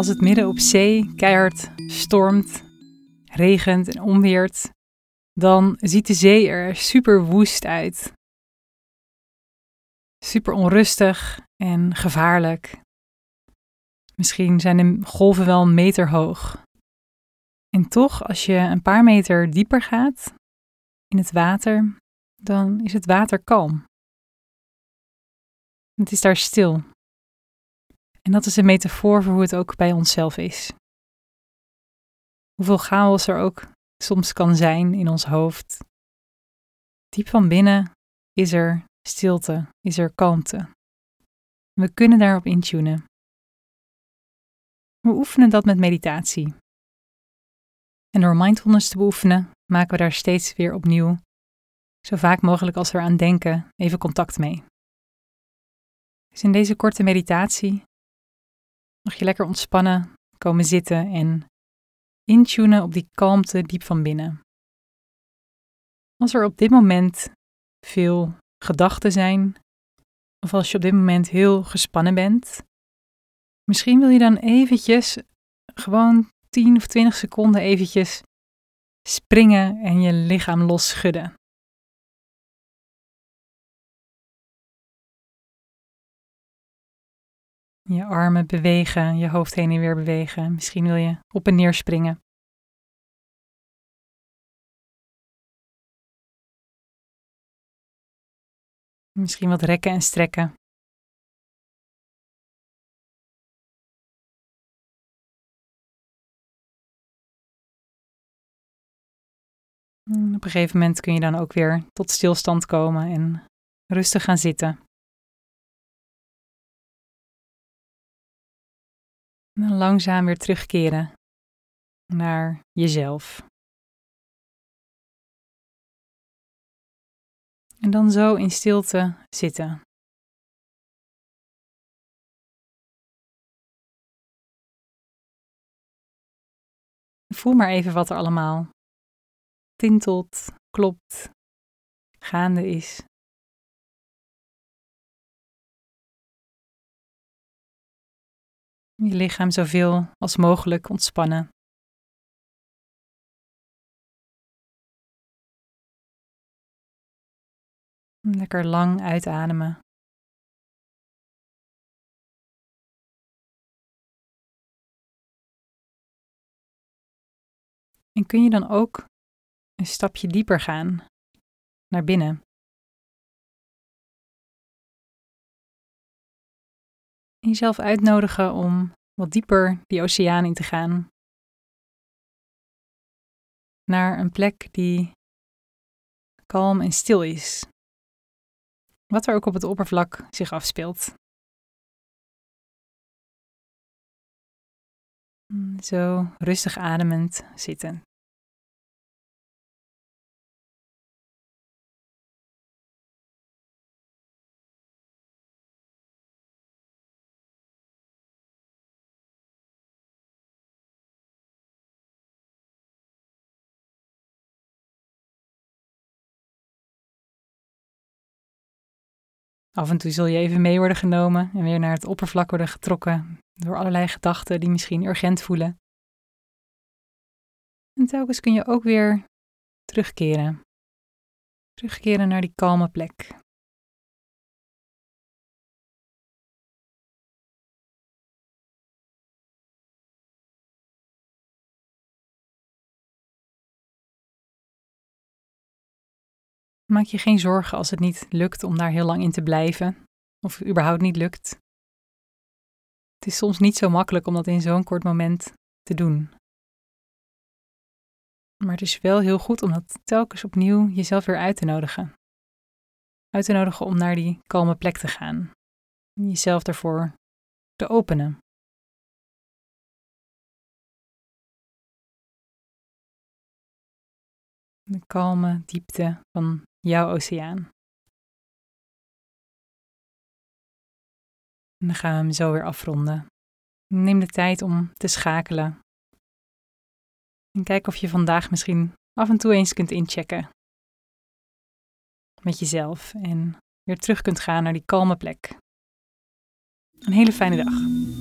Als het midden op zee keihard stormt, regent en onweert, dan ziet de zee er super woest uit. Super onrustig en gevaarlijk. Misschien zijn de golven wel een meter hoog. En toch, als je een paar meter dieper gaat in het water, dan is het water kalm. Het is daar stil. En dat is een metafoor voor hoe het ook bij onszelf is. Hoeveel chaos er ook soms kan zijn in ons hoofd. Diep van binnen is er stilte, is er kalmte. We kunnen daarop intunen. We oefenen dat met meditatie. En door mindfulness te beoefenen, maken we daar steeds weer opnieuw, zo vaak mogelijk als we eraan denken, even contact mee. Dus in deze korte meditatie mag je lekker ontspannen komen zitten en intunen op die kalmte diep van binnen. Als er op dit moment veel gedachten zijn, of als je op dit moment heel gespannen bent, misschien wil je dan eventjes gewoon 10 of 20 seconden eventjes springen en je lichaam los schudden. Je armen bewegen, je hoofd heen en weer bewegen. Misschien wil je op en neer springen. Misschien wat rekken en strekken. op een gegeven moment kun je dan ook weer tot stilstand komen en rustig gaan zitten. En langzaam weer terugkeren naar jezelf. En dan zo in stilte zitten. Voel maar even wat er allemaal tintelt, klopt, gaande is. Je lichaam zoveel als mogelijk ontspannen. Lekker lang uitademen. En kun je dan ook een stapje dieper gaan naar binnen? Jezelf uitnodigen om wat dieper die oceaan in te gaan. Naar een plek die kalm en stil is. Wat er ook op het oppervlak zich afspeelt. Zo rustig ademend zitten. Af en toe zul je even mee worden genomen en weer naar het oppervlak worden getrokken door allerlei gedachten die misschien urgent voelen. En telkens kun je ook weer terugkeren. Terugkeren naar die kalme plek. Maak je geen zorgen als het niet lukt om daar heel lang in te blijven, of überhaupt niet lukt. Het is soms niet zo makkelijk om dat in zo'n kort moment te doen. Maar het is wel heel goed om dat telkens opnieuw jezelf weer uit te nodigen. Uit te nodigen om naar die kalme plek te gaan. Jezelf ervoor te openen. De kalme diepte van jouw oceaan. En dan gaan we hem zo weer afronden. Neem de tijd om te schakelen. En kijk of je vandaag misschien af en toe eens kunt inchecken. Met jezelf en weer terug kunt gaan naar die kalme plek. Een hele fijne dag.